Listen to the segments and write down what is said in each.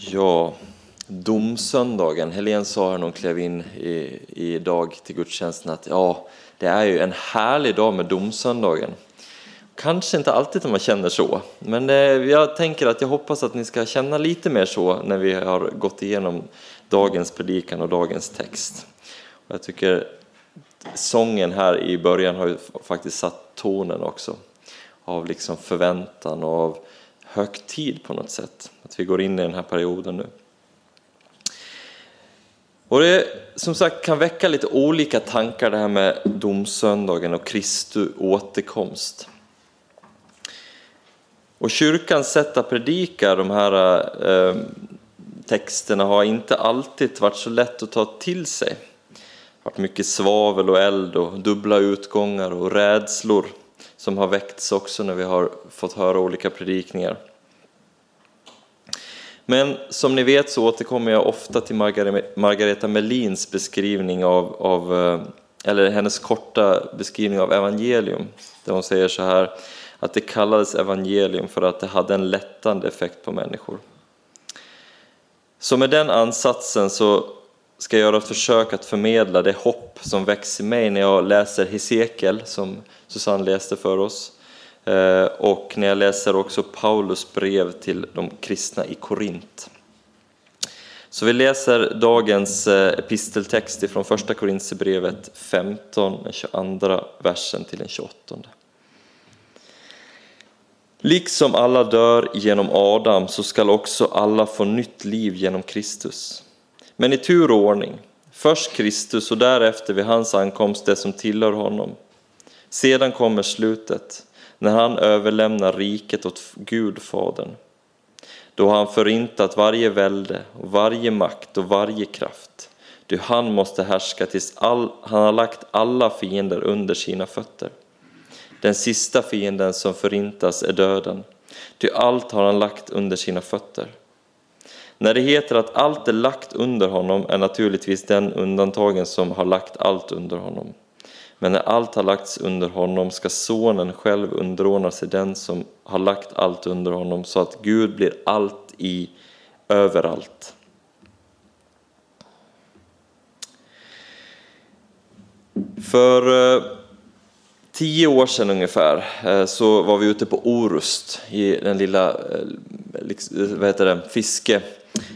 Ja, domsöndagen. Helene sa här när hon klev in i, dag till gudstjänsten att ja, det är ju en härlig dag med domsöndagen. Kanske inte alltid att man känner så, men eh, jag tänker att jag hoppas att ni ska känna lite mer så när vi har gått igenom dagens predikan och dagens text. Och jag tycker sången här i början har ju faktiskt satt tonen också av liksom förväntan och av högtid på något sätt. Att vi går in i den här perioden nu. Och det som sagt kan väcka lite olika tankar det här med domsöndagen och Kristi återkomst. Och kyrkans sätt att predika de här eh, texterna har inte alltid varit så lätt att ta till sig. Det har varit mycket svavel och eld och dubbla utgångar och rädslor som har väckts också när vi har fått höra olika predikningar. Men som ni vet så återkommer jag ofta till Margareta Melins beskrivning av, av, eh, eller hennes korta beskrivning av evangelium. Där hon säger så här att det kallades evangelium för att det hade en lättande effekt på människor. Så med den ansatsen så ska göra ett försök att förmedla det hopp som väcks i mig när jag läser Hesekiel som Susanne läste för oss. Eh, och när jag läser också Paulus brev till de kristna i Korint. Så vi läser dagens eh, episteltext ifrån första Korintierbrevet 15, den 22 versen till den 28. Liksom alla dör genom Adam så skall också alla få nytt liv genom Kristus. Men i tur och ordning, först Kristus och därefter vid hans ankomst det som tillhör honom. Sedan kommer slutet, när han överlämnar riket åt Gud, Fadern. Då har han förintat varje välde och varje makt och varje kraft. Ty han måste härska tills all, han har lagt alla fiender under sina fötter. Den sista fienden som förintas är döden, ty allt har han lagt under sina fötter. När det heter att allt är lagt under honom är naturligtvis den undantagen som har lagt allt under honom. Men när allt har lagts under honom ska sonen själv underordna sig den som har lagt allt under honom så att Gud blir allt i överallt. För eh, tio år sedan ungefär eh, så var vi ute på Orust i den lilla eh, liksom, vad heter det,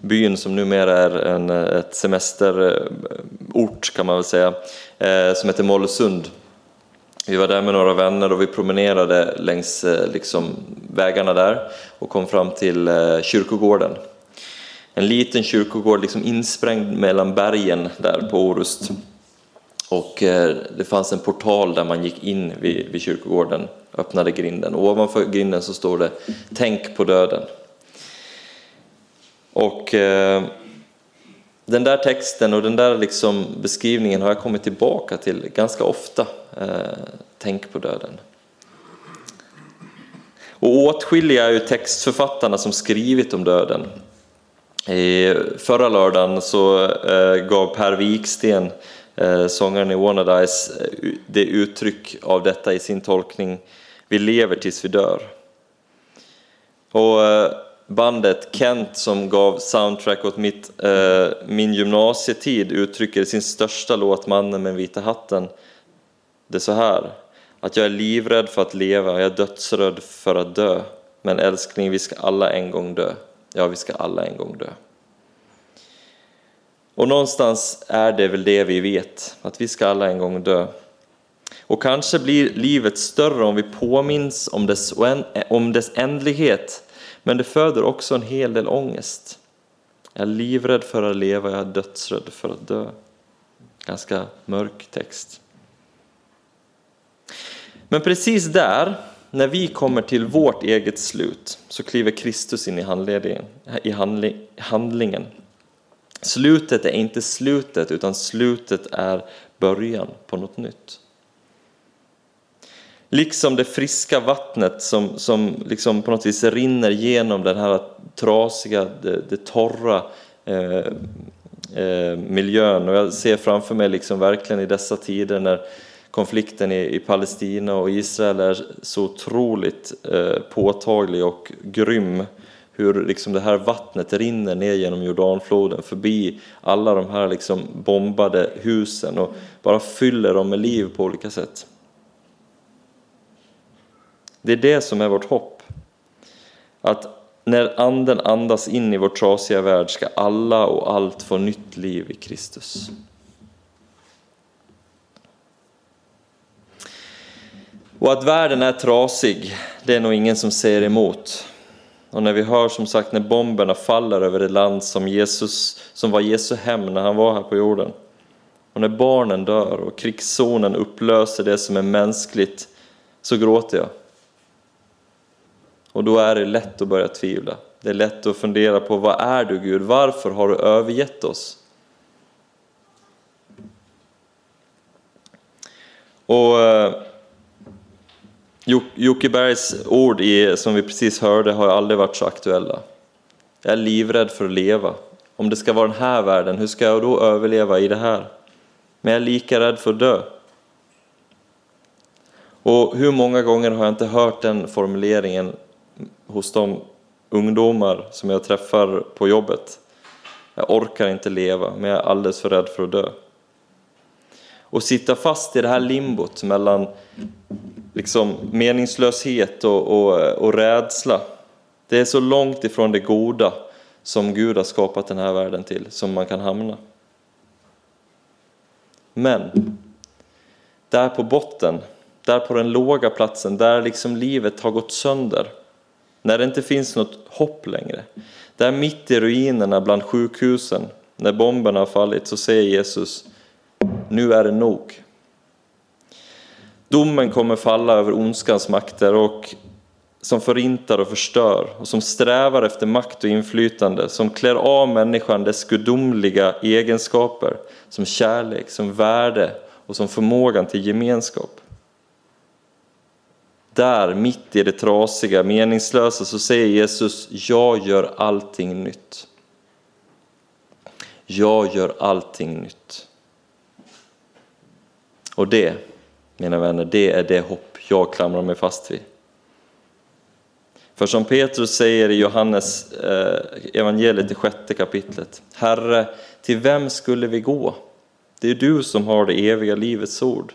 byn som numera är en, ett semesterort kan man väl säga, eh, som heter Mollösund. Vi var där med några vänner och vi promenerade längs eh, liksom, vägarna där och kom fram till eh, kyrkogården. En liten kyrkogård liksom insprängd mellan bergen där på Orust. Och det fanns en portal där man gick in vid, vid kyrkogården, öppnade grinden. Och ovanför grinden så står det Tänk på döden. Och eh, den där texten och den där liksom beskrivningen har jag kommit tillbaka till ganska ofta. Eh, Tänk på döden. Och åtskilliga är ju textförfattarna som skrivit om döden. I förra lördagen så eh, gav Per Wiksten eh, sångaren i Wannadies eh, det uttryck av detta i sin tolkning Vi lever tills vi dör. Och eh, bandet Kent som gav soundtrack åt mitt, eh, min gymnasietid uttrycker sin största låt Mannen med vita hatten det är så här att jag är livrädd för att leva, jag är dödsrädd för att dö men älskling, vi ska alla en gång dö. Ja, vi ska alla en gång dö. Och någonstans är det väl det vi vet, att vi ska alla en gång dö. Och kanske blir livet större om vi påminns om dess, om dess ändlighet, men det föder också en hel del ångest. Jag är livrädd för att leva, jag är dödsrädd för att dö. Ganska mörk text. Men precis där, när vi kommer till vårt eget slut, så kliver Kristus in i handlingen. Slutet är inte slutet, utan slutet är början på något nytt. Liksom det friska vattnet som, som liksom på något vis rinner genom den här trasiga, det, det torra eh, eh, miljön. Och jag ser framför mig liksom verkligen i dessa tider när konflikten i, i Palestina och Israel är så otroligt eh, påtaglig och grym hur liksom det här vattnet rinner ner genom Jordanfloden förbi alla de här liksom bombade husen och bara fyller dem med liv på olika sätt. Det är det som är vårt hopp. Att när anden andas in i vår trasiga värld ska alla och allt få nytt liv i Kristus. Och att världen är trasig, det är nog ingen som säger emot. Och när vi hör som sagt när bomberna faller över det land som, Jesus, som var Jesu hem när han var här på jorden. Och när barnen dör och krigszonen upplöser det som är mänskligt så gråter jag. Och då är det lätt att börja tvivla. Det är lätt att fundera på vad är du Gud? Varför har du övergett oss? Och eh, Jocke Bergs ord i, som vi precis hörde har aldrig varit så aktuella. Jag är livrädd för att leva. Om det ska vara den här världen, hur ska jag då överleva i det här? Men jag är lika rädd för att dö. Och hur många gånger har jag inte hört den formuleringen hos de ungdomar som jag träffar på jobbet. Jag orkar inte leva, men jag är alldeles för rädd för att dö. Och sitta fast i det här limbot mellan liksom meningslöshet och, och, och rädsla. Det är så långt ifrån det goda som Gud har skapat den här världen till som man kan hamna. Men där på botten, där på den låga platsen, där liksom livet har gått sönder, när det inte finns något hopp längre, där mitt i ruinerna bland sjukhusen, när bomberna har fallit, så säger Jesus, nu är det nog. Domen kommer falla över ondskans makter och som förintar och förstör och som strävar efter makt och inflytande, som klär av människan dess gudomliga egenskaper som kärlek, som värde och som förmågan till gemenskap. Där, mitt i det trasiga, meningslösa, så säger Jesus, jag gör allting nytt. Jag gör allting nytt. Och det, mina vänner, det är det hopp jag klamrar mig fast vid. För som Petrus säger i Johannes eh, evangeliet i sjätte kapitlet, Herre, till vem skulle vi gå? Det är du som har det eviga livets ord.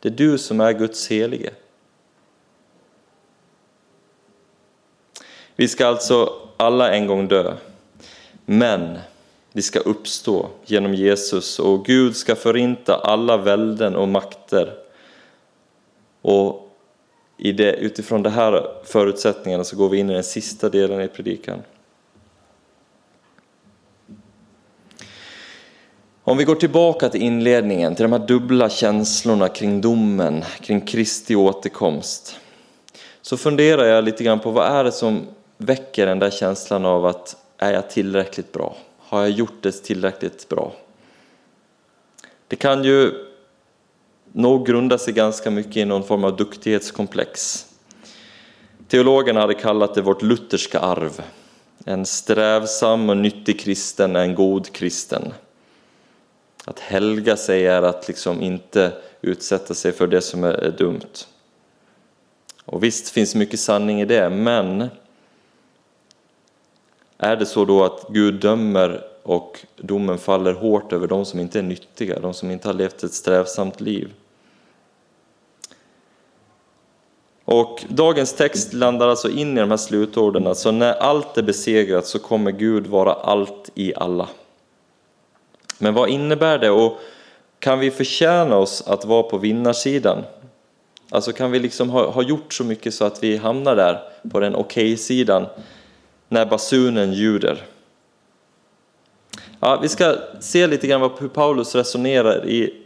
Det är du som är Guds helige. Vi ska alltså alla en gång dö, men vi ska uppstå genom Jesus och Gud ska förinta alla välden och makter. Och i det, utifrån de här förutsättningarna så går vi in i den sista delen i predikan. Om vi går tillbaka till inledningen, till de här dubbla känslorna kring domen, kring Kristi återkomst, så funderar jag lite grann på vad är det som väcker den där känslan av att är jag tillräckligt bra? Har jag gjort det tillräckligt bra? Det kan ju nog grunda sig ganska mycket i någon form av duktighetskomplex. Teologerna hade kallat det vårt lutherska arv. En strävsam och nyttig kristen är en god kristen. Att helga sig är att liksom inte utsätta sig för det som är dumt. Och visst finns mycket sanning i det, men är det så då att Gud dömer och domen faller hårt över de som inte är nyttiga, de som inte har levt ett strävsamt liv? Och dagens text landar alltså in i de här slutorden, alltså när allt är besegrat så kommer Gud vara allt i alla. Men vad innebär det och kan vi förtjäna oss att vara på vinnarsidan? Alltså kan vi liksom ha, ha gjort så mycket så att vi hamnar där på den okej-sidan när basunen ljuder. Ja, vi ska se lite grann hur Paulus resonerar i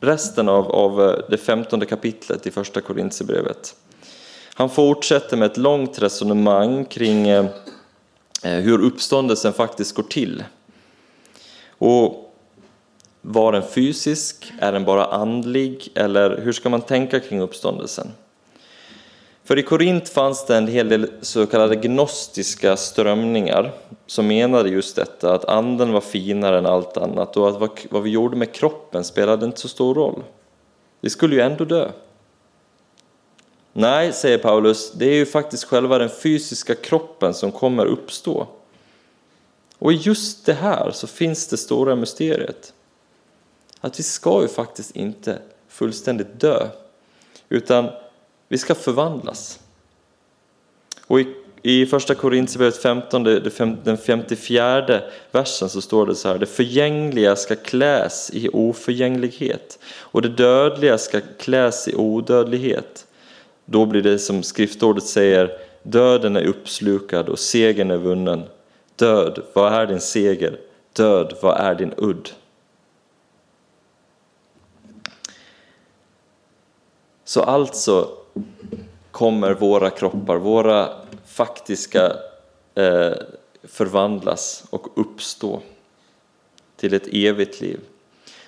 resten av, av eh, det femtonde kapitlet i första Korintierbrevet. Han fortsätter med ett långt resonemang kring eh, eh, hur uppståndelsen faktiskt går till. Och var den fysisk? Är den bara andlig? Eller hur ska man tänka kring uppståndelsen? För i Korint fanns det en hel del så kallade gnostiska strömningar som menade just detta, att anden var finare än allt annat och att vad vi gjorde med kroppen spelade inte så stor roll. Vi skulle ju ändå dö. Nej, säger Paulus, det är ju faktiskt själva den fysiska kroppen som kommer uppstå. Och i just det här så finns det stora mysteriet. Att vi ska ju faktiskt inte fullständigt dö, utan vi ska förvandlas. Och i, i första Korintierbrevet 15, den 54 versen så står det så här, det förgängliga ska kläs i oförgänglighet och det dödliga ska kläs i odödlighet. Då blir det som skriftordet säger, döden är uppslukad och segern är vunnen. Död, vad är din seger? Död, vad är din udd? Så alltså kommer våra kroppar, våra faktiska eh, förvandlas och uppstå till ett evigt liv.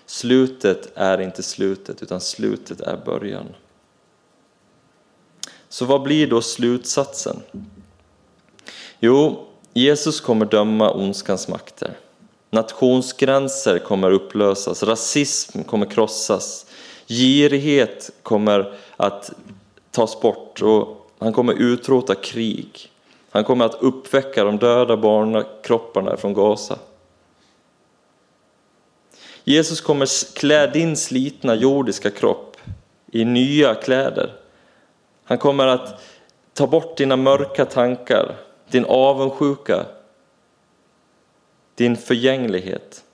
Slutet är inte slutet, utan slutet är början. Så vad blir då slutsatsen? Jo, Jesus kommer döma ondskans makter. Nationsgränser kommer upplösas, rasism kommer krossas, girighet kommer att tas bort och han kommer utrota krig. Han kommer att uppväcka de döda barnkropparna från Gaza. Jesus kommer klä din slitna jordiska kropp i nya kläder. Han kommer att ta bort dina mörka tankar, din avundsjuka, din förgänglighet.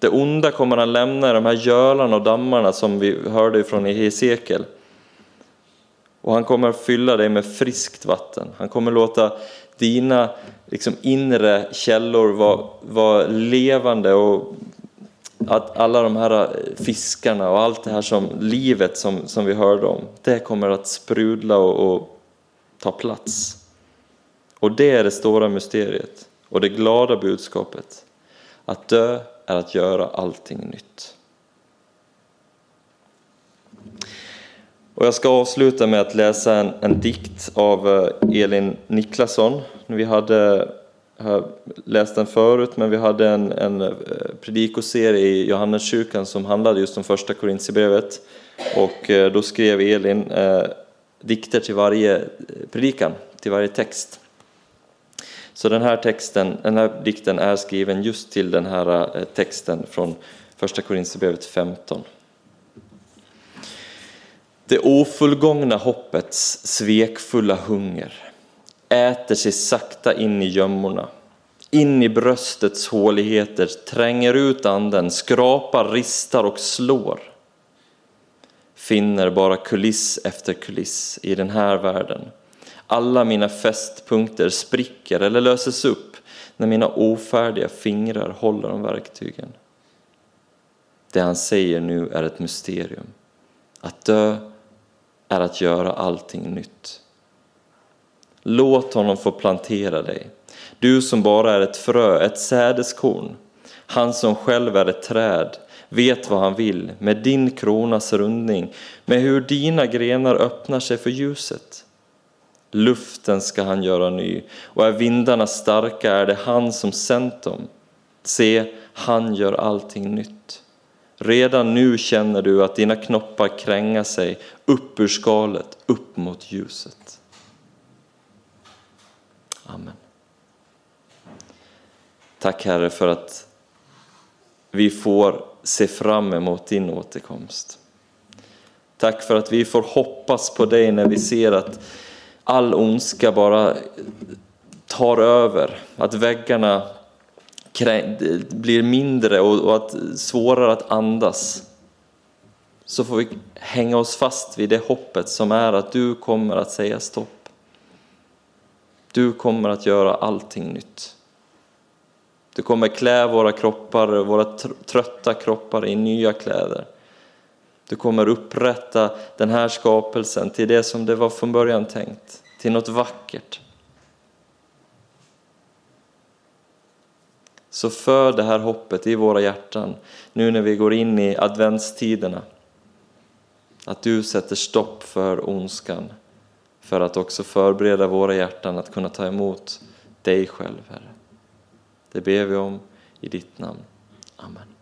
Det onda kommer han lämna i de här gölarna och dammarna som vi hörde från Hesekiel. Och han kommer fylla dig med friskt vatten. Han kommer låta dina liksom, inre källor vara, vara levande och att alla de här eh, fiskarna och allt det här som livet som, som vi hörde om, det kommer att sprudla och, och ta plats. Och det är det stora mysteriet och det glada budskapet. Att dö är att göra allting nytt. Och jag ska avsluta med att läsa en, en dikt av eh, Elin Niklasson. Vi hade läst den förut, men vi hade en, en eh, predikoserie i Johanneskyrkan som handlade just om första Korintierbrevet. Och eh, då skrev Elin eh, dikter till varje predikan, till varje text. Så den här, texten, den här dikten är skriven just till den här texten från första Korintierbrevet 15. Det ofullgångna hoppets svekfulla hunger äter sig sakta in i gömmorna, in i bröstets håligheter, tränger ut anden, skrapar, ristar och slår. Finner bara kuliss efter kuliss i den här världen. Alla mina fästpunkter spricker eller löses upp när mina ofärdiga fingrar håller om verktygen. Det han säger nu är ett mysterium. Att dö är att göra allting nytt. Låt honom få plantera dig. Du som bara är ett frö, ett sädeskorn. Han som själv är ett träd, vet vad han vill med din kronas rundning, med hur dina grenar öppnar sig för ljuset. Luften ska han göra ny, och är vindarna starka är det han som sänt dem. Se, han gör allting nytt. Redan nu känner du att dina knoppar kränga sig upp ur skalet, upp mot ljuset. Amen. Tack Herre för att vi får se fram emot din återkomst. Tack för att vi får hoppas på dig när vi ser att all ondska bara tar över, att väggarna blir mindre och att svårare att andas. Så får vi hänga oss fast vid det hoppet som är att du kommer att säga stopp. Du kommer att göra allting nytt. Du kommer klä våra kroppar, våra trötta kroppar i nya kläder. Du kommer upprätta den här skapelsen till det som det var från början tänkt, till något vackert. Så för det här hoppet i våra hjärtan nu när vi går in i adventstiderna. Att du sätter stopp för ondskan för att också förbereda våra hjärtan att kunna ta emot dig själv, Herre. Det ber vi om i ditt namn. Amen.